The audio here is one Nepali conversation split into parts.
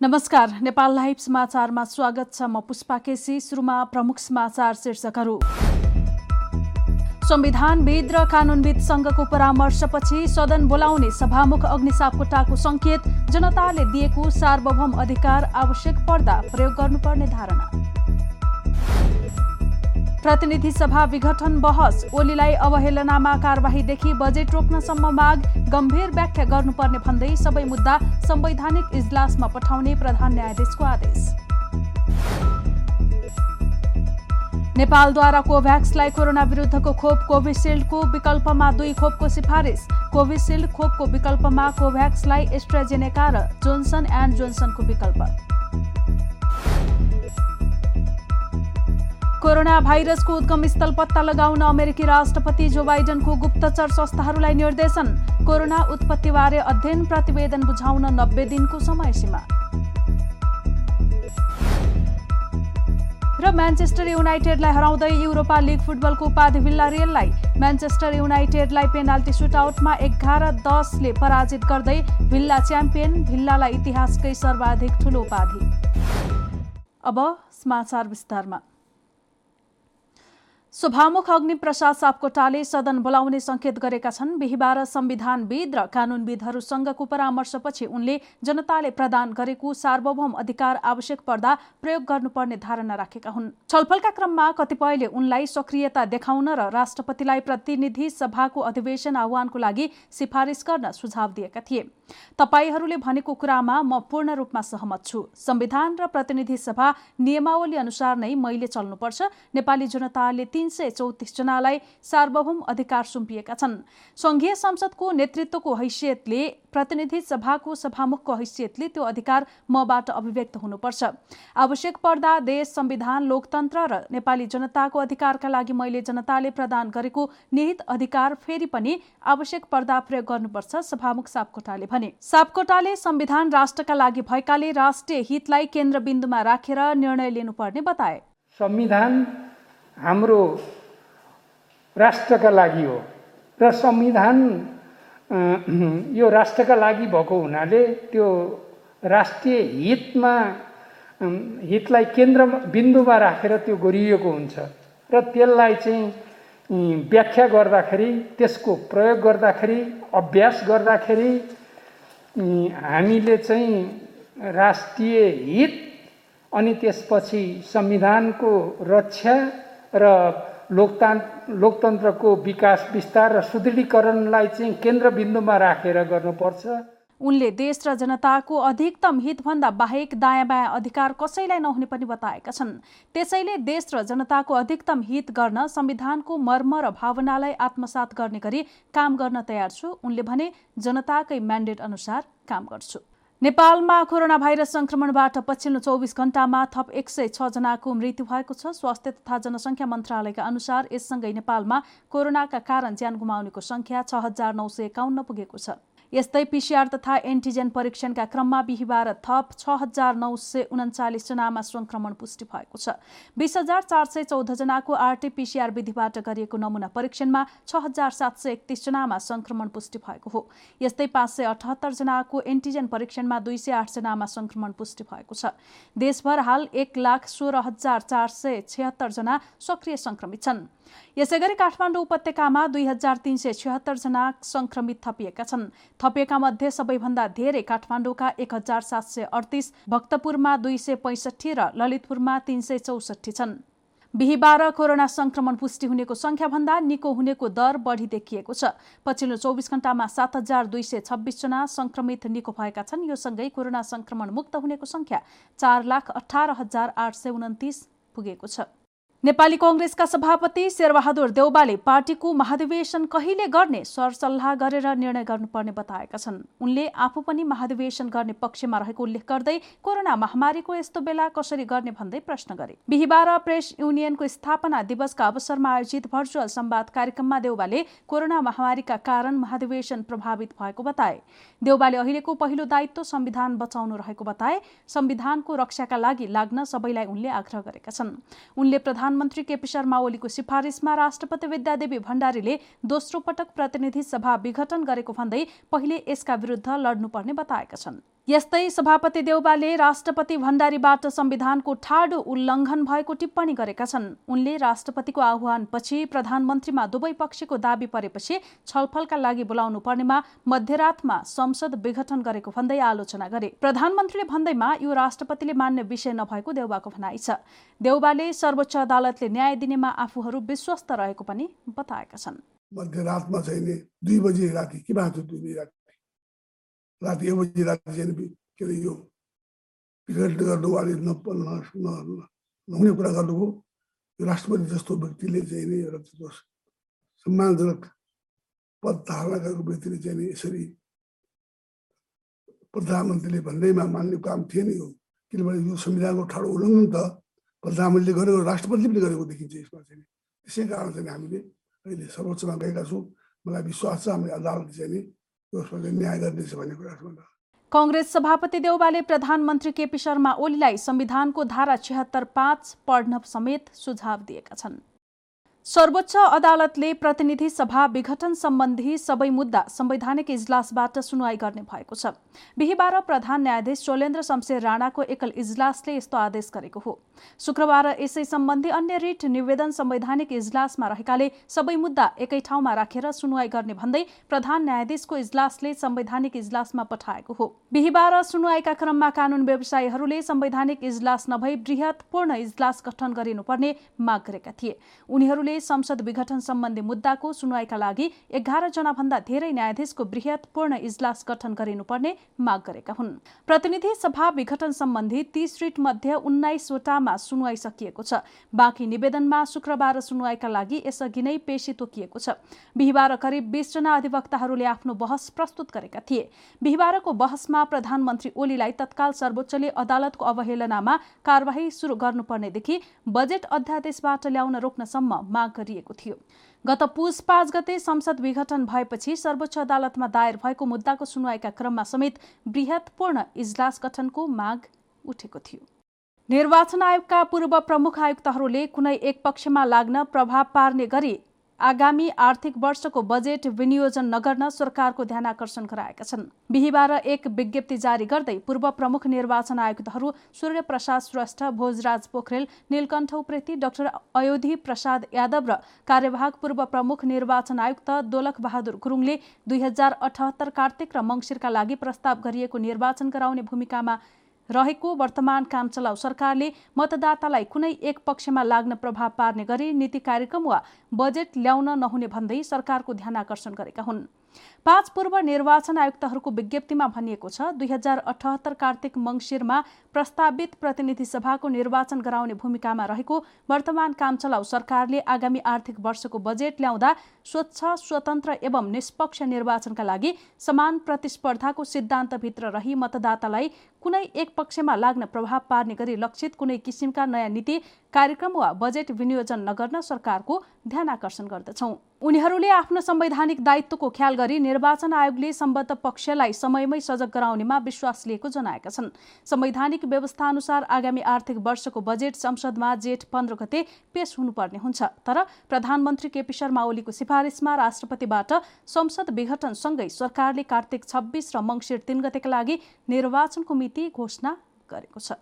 नमस्कार नेपाल लाइभ समाचारमा स्वागत छ म पुष्पा केसी सुरुमा प्रमुख समाचार शीर्षकहरू। संविधानविद र कानुनविदसँगको परामर्शपछि सदन बोलाउने सभामुख अग्निसाप कोटाको संकेत जनताले दिएको सार्वभौम अधिकार आवश्यक पर्दा प्रयोग गर्नुपर्ने धारणा। प्रतिनिधि सभा विघटन बहस। ओलीलाई अवहेलनामा कारवाहीदेखि बजेट रोक्नसम्म माग। गम्भीर व्याख्या गर्नुपर्ने भन्दै सबै मुद्दा संवैधानिक इजलासमा पठाउने प्रधान न्यायाधीशको आदेश। नेपालद्वारा कोभ्याक्सलाई कोरोना विरुद्धको खोप कोभिसिल्डको विकल्पमा दुई खोपको सिफारिस। कोभिसिल्ड खोपको विकल्पमा कोभ्याक्सलाई एस्ट्राजेनेका र जोन्सन एन्ड जोन्सनको विकल्प। कोरोना भाइरसको उद्गम स्थल पत्ता लगाउन अमेरिकी राष्ट्रपति जो बाइडनको गुप्तचर संस्थाहरूलाई निर्देशन कोरोना उत्पत्तिबारे अध्ययन प्रतिवेदन बुझाउन नब्बे दिनको समय सीमा र म्यान्चेस्टर युनाइटेडलाई हराउँदै युरोपा लिग फुटबलको उपाधि भिल्ला रियललाई म्यान्चेस्टर युनाइटेडलाई पेनाल्टी सुटआउटमा एघार दसले पराजित गर्दै भिल्ला च्याम्पियन भिल्लालाई इतिहासकै सर्वाधिक ठूलो उपाधि। अब समाचार विस्तारमा। सभामुख अग्निप्रसाद सापकोटाले सदन बोलाउने संकेत गरेका छन्। बिहिबार संविधानविद र कानूनविदहरूसँगको परामर्शपछि उनले जनताले प्रदान गरेको सार्वभौम अधिकार आवश्यक पर्दा प्रयोग गर्नुपर्ने धारणा राखेका हुन्। छलफलका क्रममा कतिपयले उनलाई सक्रियता देखाउन र राष्ट्रपतिलाई प्रतिनिधि सभाको अधिवेशन आह्वानको लागि सिफारिस गर्न सुझाव दिएका थिए। तपाईँहरूले भनेको कुरामा म पूर्ण रूपमा सहमत छु। संविधान र प्रतिनिधि सभा नियमावली अनुसार नै मैले चल्नुपर्छ। नेपाली जनताले तीन सय चौतिसजनालाई सार्वभौम अधिकार सुम्पिएका छन्। संघीय संसदको नेतृत्वको हैसियतले प्रतिनिधि सभाको सभामुखको हैसियतले त्यो अधिकार मबाट अभिव्यक्त हुनुपर्छ। आवश्यक पर्दा देश संविधान लोकतन्त्र र नेपाली जनताको अधिकारका लागि मैले जनताले प्रदान गरेको निहित अधिकार फेरि पनि आवश्यक पर्दा प्रयोग गर्नुपर्छ सभामुख सापकोटाले भने। सापकोटाले संविधान राष्ट्रका लागि भएकाले राष्ट्रिय हितलाई केन्द्रबिन्दुमा राखेर निर्णय लिनुपर्ने बताए। संविधान हाम्रो राष्ट्रका लागि हो। र संविधान यो राष्ट्रका लागि भएको हुनाले त्यो राष्ट्रिय हितमा हितलाई केन्द्र बिन्दुमा राखेर त्यो गरिएको हुन्छ। र त्यसलाई चाहिँ व्याख्या गर्दाखेरि त्यसको प्रयोग गर्दाखेरि अभ्यास गर्दाखेरि हामीले चाहिँ राष्ट्रिय हित अनि त्यसपछि संविधानको रक्षा र लोकतान् लोकतन्त्रको विकास विस्तार र सुदृढीकरणलाई चाहिँ केन्द्रबिन्दुमा राखेर गर्नुपर्छ। उनले देश र जनताको अधिकतम हितभन्दा बाहेक दायाँ बायाँ अधिकार कसैलाई नहुने पनि बताएका छन्। त्यसैले देश र जनताको अधिकतम हित गर्न संविधानको मर्म र भावनालाई आत्मसात गर्ने गरी काम गर्न तयार छु। उनले भने जनताकै म्यान्डेट अनुसार काम गर्छु। नेपालमा कोरोना भाइरस संक्रमणबाट पछिल्लो चौबिस घण्टामा थप एक सय छजनाको मृत्यु भएको छ। स्वास्थ्य तथा जनसङ्ख्या मन्त्रालयका अनुसार यससँगै नेपालमा कोरोनाका कारण ज्यान गुमाउनेको संख्या छ हजार नौ सय एकाउन्न पुगेको छ। यस्तै पिसिआर तथा एन्टिजेन परीक्षणका क्रममा बिहिबार थप छ हजार नौ सय उन्चालिसजनामा संक्रमण पुष्टि भएको छ। बिस हजार चार सय चौधजनाको आरटीपीसीआर विधिबाट गरिएको नमुना परीक्षणमा छ हजार सात सय एकतिसजनामा संक्रमण पुष्टि भएको हो। यस्तै पाँच सय अठहत्तरजनाको एन्टिजेन परीक्षणमा दुई सय आठजनामा संक्रमण पुष्टि भएको छ। देशभर हाल एक लाख सोह्र हजार चार सय छिहत्तरजना सक्रिय संक्रमित छन्। यसै गरी काठमाडौँ उपत्यकामा दुई हजार तीन सय छिहत्तरजना संक्रमित थपिएका छन्। थपिएका मध्ये सबैभन्दा धेरै काठमाडौँका एक हजार सात सय अडतिस भक्तपुरमा दुई सय पैँसठी र ललितपुरमा तीन सय चौसठी छन्। बिहिबार कोरोना संक्रमण पुष्टि हुनेको संख्याभन्दा निको हुनेको दर बढी देखिएको छ। पछिल्लो चौबिस घण्टामा सात हजार दुई सय छब्बिसजना संक्रमित निको भएका छन्। यो सँगै कोरोना संक्रमण मुक्त हुनेको संख्या चार लाख अठार हजार आठ सय उन्तिस पुगेको छ। नेपाली कङ्ग्रेसका सभापति शेरबहादुर देउबाले पार्टीको महाधिवेशन कहिले गर्ने सरसल्लाह गरेर निर्णय गर्नुपर्ने बताएका छन्। उनले आफू पनि महाधिवेशन गर्ने पक्षमा रहेको उल्लेख गर्दै कोरोना महामारीको यस्तो बेला कसरी गर्ने भन्दै प्रश्न गरे। बिहिबार प्रेस युनियनको स्थापना दिवसका अवसरमा आयोजित भर्चुअल संवाद कार्यक्रममा देउबाले कोरोना महामारीका कारण महाधिवेशन प्रभावित भएको बताए। देउबाले अहिलेको पहिलो दायित्व संविधान बचाउनु रहेको बताए। संविधानको रक्षाका लागि लाग्न सबैलाई उनले आग्रह गरेका छन्। उनले प्रधान प्रधानमन्त्री केपी शर्मा ओलीको सिफारिसमा राष्ट्रपति विद्यादेवी भण्डारीले दोस्रो पटक प्रतिनिधि सभा विघटन गरेको भन्दै पहिले यसका विरुद्ध लड्नुपर्ने बताएका छन्। यस्तै सभापति देउबाले राष्ट्रपति भण्डारीबाट संविधानको ठाडो उल्लङ्घन भएको टिप्पणी गरेका छन्। उनले राष्ट्रपतिको आह्वानपछि प्रधानमन्त्रीमा दुवै पक्षको दावी परेपछि छलफलका लागि बोलाउनु पर्नेमा मध्यरातमा संसद विघटन गरेको भन्दै आलोचना गरे। प्रधानमन्त्रीले भन्दैमा यो राष्ट्रपतिले मान्ने विषय नभएको देउबाको भनाइ छ। देउबाले सर्वोच्च अदालतले न्याय दिनेमा आफूहरू विश्वस्त रहेको पनि बताएका छन्। मध्यरातमा चाहिँ दुई बजी राति के भएको दुई बजी राति राति एक बजी राति चाहिँ के अरे यो टिकट गर्नु अलिक नहुने कुरा गर्नुभयो यो राष्ट्रपति जस्तो व्यक्तिले चाहिँ नि एउटा सम्मानजनक पद धारणा गरेको व्यक्तिले चाहिँ नि यसरी प्रधानमन्त्रीले भन्दैमा मान्ने काम थिएन यो किनभने यो संविधानको ठाडो उल्लङ्घन त प्रधानमन्त्रीले गरेको राष्ट्रपतिले गरेको देखिन्छ यसमा चाहिँ त्यसै कारण चाहिँ हामीले अहिले सर्वोच्चमा गएका छौँ मलाई विश्वास छ हामीले अदालत चाहिँ कुरा कङ्ग्रेस सभापति देउबाले प्रधानमन्त्री केपी शर्मा ओलीलाई संविधानको धारा छिहत्तर पाँच पढ्न समेत सुझाव दिएका छन्। सर्वोच्च अदालतले प्रतिनिधि सभा विघटन सम्बन्धी सबै मुद्दा संवैधानिक इजलासबाट सुनवाई गर्ने भएको छ। बिहिबार प्रधान न्यायाधीश चोलेन्द्र शमशेर राणाको एकल इजलासले यस्तो आदेश गरेको हो। शुक्रबार यसै सम्बन्धी अन्य रिट निवेदन संवैधानिक इजलासमा रहेकाले सबै मुद्दा एकै ठाउँमा राखेर सुनवाई गर्ने भन्दै प्रधान न्यायाधीशको इजलासले संवैधानिक इजलासमा पठाएको हो। बिहिबार सुनवाईका क्रममा कानून व्यवसायीहरूले संवैधानिक इजलास नभई वृहत पूर्ण इजलास गठन गरिनुपर्ने माग गरेका थिए। उनीहरूले संसद विघटन सम्बन्धी मुद्दाको सुनवाईका लागि एघार जना भन्दा धेरै न्यायाधीशको वृहत पूर्ण इजलास गठन गरिनुपर्ने माग गरेका हुन्। प्रतिनिधि सभा विघटन सम्बन्धी तीस रिट मध्ये उन्नाइसवटा मामिलामा सुनवाई सकिएको छ। बाँकी निवेदनमा शुक्रबार सुनवाईका लागि यसअघि नै पेशी तोकिएको छ। बिहिबार करिब बीसजना अधिवक्ताहरूले आफ्नो बहस प्रस्तुत गरेका थिए। बिहिबारको बहसमा प्रधानमन्त्री ओलीलाई तत्काल सर्वोच्चले अदालतको अवहेलनामा कार्यवाही शुरू गर्नुपर्नेदेखि बजेट अध्यादेशबाट ल्याउन रोक्नसम्म माग गरिएको थियो। गत पुस पाँच गते संसद विघटन भएपछि सर्वोच्च अदालतमा दायर भएको मुद्दाको सुनवाईका क्रममा समेत बृहत्पूर्ण इजलास गठनको माग उठेको थियो। निर्वाचन आयोगका पूर्व प्रमुख आयुक्तहरूले कुनै एक पक्षमा लाग्न प्रभाव पार्ने गरी आगामी आर्थिक वर्षको बजेट विनियोजन नगर्न सरकारको ध्यान आकर्षण गराएका छन्। बिहिबार एक विज्ञप्ति जारी गर्दै पूर्व प्रमुख निर्वाचन आयुक्तहरू सूर्य प्रसाद श्रेष्ठ भोजराज पोखरेल नीलकण्ठ उप्रेती डाक्टर अयोधी प्रसाद यादव र कार्यवाहक पूर्व प्रमुख निर्वाचन आयुक्त दोलख बहादुर गुरुङले दुई हजार अठहत्तर कार्तिक र मङ्सिरका लागि प्रस्ताव गरिएको निर्वाचन गराउने भूमिकामा रहेको वर्तमान काम चलाउ सरकारले मतदातालाई कुनै एक पक्षमा लाग्न प्रभाव पार्ने गरी नीति कार्यक्रम वा बजेट ल्याउन नहुने भन्दै सरकारको ध्यान आकर्षण गरेका हुन्। पाँच पूर्व निर्वाचन आयुक्तहरूको विज्ञप्तिमा भनिएको छ दुई हजार अठहत्तर कार्तिक मङ्सिरमा प्रस्तावित प्रतिनिधि सभाको निर्वाचन गराउने भूमिकामा रहेको वर्तमान काम चलाउ सरकारले आगामी आर्थिक वर्षको बजेट ल्याउँदा स्वच्छ स्वतन्त्र एवं निष्पक्ष निर्वाचनका लागि समान प्रतिस्पर्धाको सिद्धान्तभित्र रही मतदातालाई कुनै एक पक्षमा लाग्न प्रभाव पार्ने गरी लक्षित कुनै किसिमका नयाँ नीति कार्यक्रम वा बजेट विनियोजन नगर्न सरकारको ध्यान आकर्षण गर्दछौ। उनीहरूले आफ्नो संवैधानिक दायित्वको ख्याल गरी निर्वाचन आयोगले सम्बद्ध पक्षलाई समयमै सजग गराउनेमा विश्वास लिएको जनाएका छन्। संवैधानिक व्यवस्था अनुसार आगामी आर्थिक वर्षको बजेट संसदमा जेठ पन्ध्र गते पेश हुनुपर्ने हुन्छ। तर प्रधानमन्त्री केपी शर्मा ओलीको सिफारिसमा राष्ट्रपतिबाट संसद विघटनसँगै सरकारले कार्तिक छब्बिस र मङ्सिर तीन गतेका लागि निर्वाचनको मिति घोषणा गरेको छ।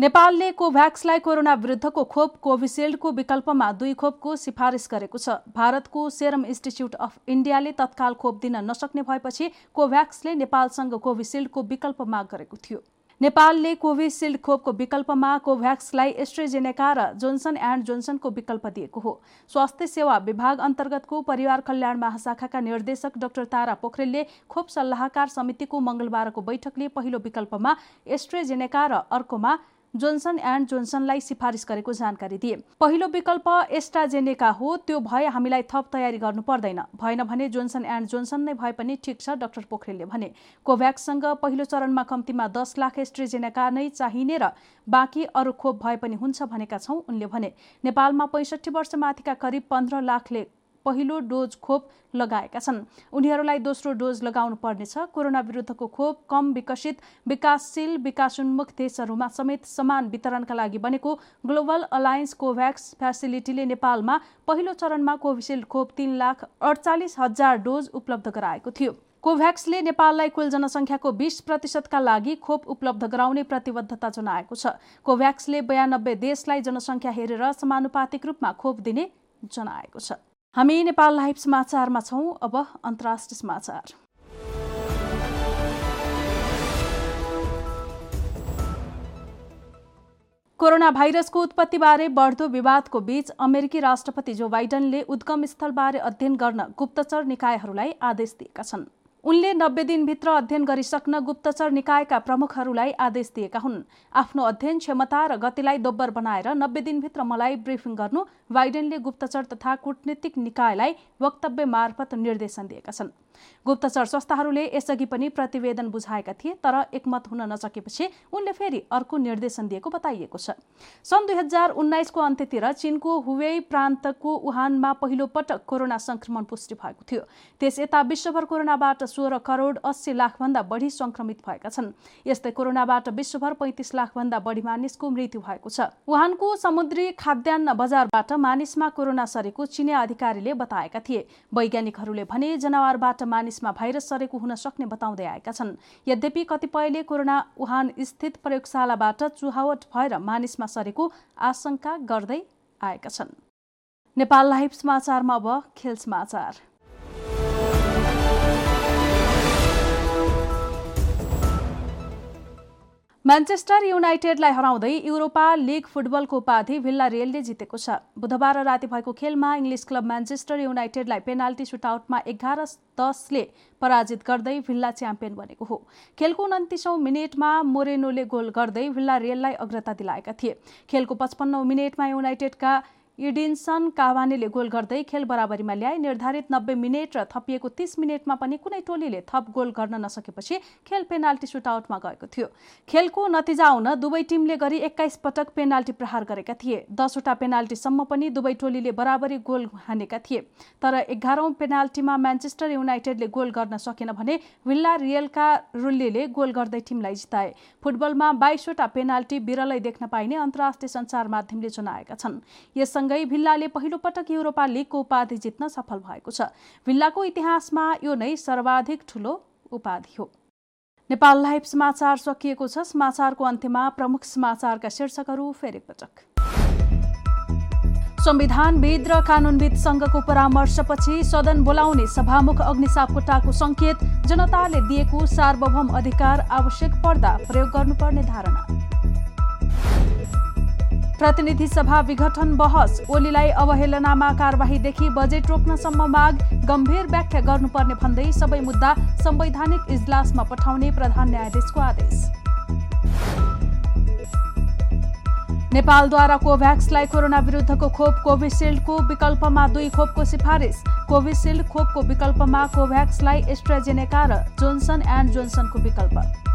नेपालले कोभ्याक्सलाई कोरोना विरुद्धको खोप कोभिसिल्डको विकल्पमा दुई खोपको सिफारिस गरेको छ। भारतको सेरम इन्स्टिच्युट अफ इन्डियाले तत्काल खोप दिन नसक्ने भएपछि कोभ्याक्सले नेपालसँग कोभिसिल्डको विकल्प माग गरेको थियो। नेपालले कोभिसिल्ड खोपको विकल्पमा कोभ्याक्सलाई एस्ट्रेजेनेका र जोन्सन एन्ड जोन्सनको विकल्प दिएको हो। स्वास्थ्य सेवा विभाग अन्तर्गतको परिवार कल्याण महाशाखाका निर्देशक डाक्टर तारा पोखरेलले खोप सल्लाहकार समितिको मंगलबारको बैठकले पहिलो विकल्पमा एस्ट्रेजेनेका र अर्कोमा जोन्सन एन्ड जोन्सनलाई सिफारिस गरेको जानकारी दिए। पहिलो विकल्प एस्ट्राजेनेका हो त्यो भए हामीलाई थप तयारी गर्नु पर्दैन। भएन भने जोन्सन एन्ड जोन्सन नै भए पनि ठिक छ डाक्टर पोखरेलले भने। कोभ्याक्ससँग पहिलो चरणमा कम्तीमा दस लाख एस्ट्रेजेनेका नै चाहिने र बाँकी अरू खोप भए पनि हुन्छ भनेका छौँ उनले भने। नेपालमा पैँसठी वर्षमाथिका करिब पन्ध्र लाखले पहिलो डोज खोप लगाएका छन्। उनीहरूलाई दोस्रो डोज लगाउनु पर्नेछ। कोरोना विरुद्धको खोप कम विकसित विकासशील विकासोन्मुख देशहरूमा समेत समान वितरणका लागि बनेको ग्लोबल अलायन्स कोभ्याक्स फेसिलिटीले नेपालमा पहिलो चरणमा कोभिसिल्ड खोप तीन लाख अडचालिस हजार डोज उपलब्ध गराएको थियो। कोभ्याक्सले नेपाललाई कुल जनसङ्ख्याको बिस प्रतिशतका लागि खोप उपलब्ध गराउने प्रतिबद्धता जनाएको छ। कोभ्याक्सले बयानब्बे देशलाई जनसङ्ख्या हेरेर समानुपातिक रूपमा खोप दिने जनाएको छ। हामी नेपाल लाइभ समाचारमा छौँ। अब अन्तर्राष्ट्रिय समाचार। कोरोना भाइरसको उत्पत्तिबारे बढ्दो विवादको बीच अमेरिकी राष्ट्रपति जो बाइडनले उद्गम स्थलबारे अध्ययन गर्न गुप्तचर निकायहरूलाई आदेश दिएका छन्। उनले नब्बे दिनभित्र अध्ययन गरिसक्न गुप्तचर निकायका प्रमुखहरूलाई आदेश दिएका हुन्। आफ्नो अध्ययन क्षमता र गतिलाई दोब्बर बनाएर नब्बे दिनभित्र मलाई ब्रिफिङ गर्नु बाइडेनले गुप्तचर तथा कूटनीतिक निकायलाई वक्तव्य मार्फत निर्देशन दिएका छन्। गुप्तचर संस्थाहरूले यसअघि पनि प्रतिवेदन बुझाएका थिए तर एकमत हुन नसकेपछि उनले फेरि अर्को निर्देशन दिएको बताइएको छ। सन् दुई हजार उन्नाइसको अन्त्यतिर चीनको हुवे प्रान्तको वुहानमा पहिलो पटक कोरोना संक्रमण पुष्टि भएको थियो। त्यस यता विश्वभर कोरोनाबाट सोह्र करोड अस्सी लाखभन्दा बढी संक्रमित भएका छन्। यस्तै कोरोनाबाट विश्वभर पैँतिस लाखभन्दा बढी मानिसको मृत्यु भएको छ। वुहानको समुद्री खाद्यान्न बजारबाट मानिसमा कोरोना सरेको चिनिया अधिकारीले बताएका थिए। वैज्ञानिकहरूले भने जनावरबाट मानिसमा भाइरस सरेको हुन सक्ने बताउँदै आएका छन्। यद्यपि कतिपयले कोरोना वुहान स्थित प्रयोगशालाबाट चुहावट भएर मानिसमा सरेको आशंका गर्दै आएका छन्। नेपाल लाइभ समाचारमा अब खेल समाचार। म्यान्चेस्टर युनाइटेडलाई हराउँदै युरोपा लिग फुटबलको उपाधि भिल्ला रियलले जितेको छ। बुधबार राति भएको खेलमा इङ्ग्लिस क्लब म्यान्चेस्टर युनाइटेडलाई पेनाल्टी सुटआउटमा एघार दसले पराजित गर्दै भिल्ला च्याम्पियन बनेको हो। खेलको उन्तिसौँ मिनटमा मोरेनोले गोल गर्दै भिल्ला रियललाई अग्रता दिलाएका थिए। खेलको पचपन्नौ मिनटमा युनाइटेडका इडिन्सन कावानीले गोल गर्दै खेल बराबरीमा ल्याए निर्धारित नब्बे मिनट र थपिएको तीस मिनटमा पनि कुनै टोलीले थप गोल गर्न नसकेपछि खेल पेनाल्टी सुटआउटमा गएको थियो। खेलको नतिजा आउन दुवै टिमले गरी एक्काइस पटक पेनाल्टी प्रहार गरेका थिए। दसवटा पेनाल्टीसम्म पनि दुवै टोलीले बराबरी गोल हानेका थिए। तर एघारौँ पेनाल्टीमा म्यान्चेस्टर युनाइटेडले गोल गर्न सकेन भने विल्ला रियलका रुल्लीले गोल गर्दै टिमलाई जिताए। फुटबलमा बाइसवटा पेनाल्टी बिरलै देख्न पाइने अन्तर्राष्ट्रिय सञ्चार माध्यमले जनाएका छन्। यससँग सँगै भिल्लाले पहिलो पटक युरोपा लिगको उपाधि जित्न सफल भएको छ। भिल्लाको इतिहासमा यो नै सर्वाधिक ठुलो उपाधि हो। नेपाल लाइभ समाचार सकिएको छ। समाचारको अन्त्यमा प्रमुख समाचारका शीर्षकहरू फेरि पटक। संविधानविद र कानुनविद संघको परामर्शपछि सदन बोलाउने सभामुख अग्नि सापकोटाको संकेत जनताले दिएको सार्वभौम अधिकार आवश्यक पर्दा प्रयोग गर्नुपर्ने धारणा। प्रतिनिधि सभा विघटन बहस ओलीलाई अवहेलनामा कारवाहीदेखि बजेट रोक्नसम्म माग गम्भीर व्याख्या गर्नुपर्ने भन्दै सबै मुद्दा संवैधानिक इजलासमा पठाउने प्रधान न्यायाधीशको आदेश। नेपालद्वारा कोभ्याक्सलाई कोरोना विरुद्धको खोप कोभिसिल्डको विकल्पमा दुई खोपको सिफारिस। कोभिसिल्ड खोपको विकल्पमा कोभ्याक्सलाई एस्ट्राजेनेका र जोन्सन एन्ड जोन्सनको विकल्प।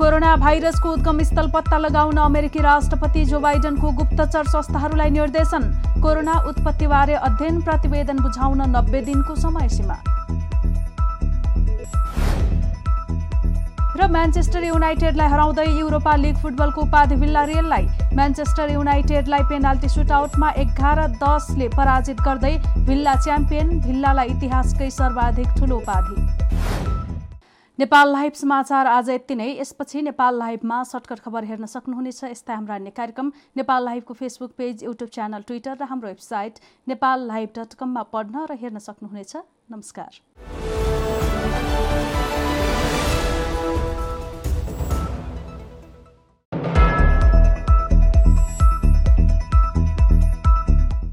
कोरोना भाइरसको उद्गम स्थल पत्ता लगाउन अमेरिकी राष्ट्रपति जो बाइडनको गुप्तचर संस्थाहरूलाई निर्देशन कोरोना उत्पत्तिबारे अध्ययन प्रतिवेदन बुझाउन नब्बे दिनको समय सीमा र म्यान्चेस्टर युनाइटेडलाई हराउँदै युरोपा लिग फुटबलको उपाधि भिल्ला रियललाई म्यान्चेस्टर युनाइटेडलाई पेनाल्टी सुटआउटमा एघार दसले पराजित गर्दै भिल्ला च्याम्पियन भिल्लालाई इतिहासकै सर्वाधिक ठूलो उपाधि। नेपाल लाइभ समाचार आज यति नै। यसपछि नेपाल लाइभमा सर्टकट खबर हेर्न सक्नुहुनेछ। यस्ता हाम्रा अन्य कार्यक्रम Nepal लाइभको Facebook page YouTube channel Twitter र हाम्रो वेबसाइट नेपाल लाइभ डट कममा पढ्न र हेर्न सक्नुहुनेछ। नमस्कार।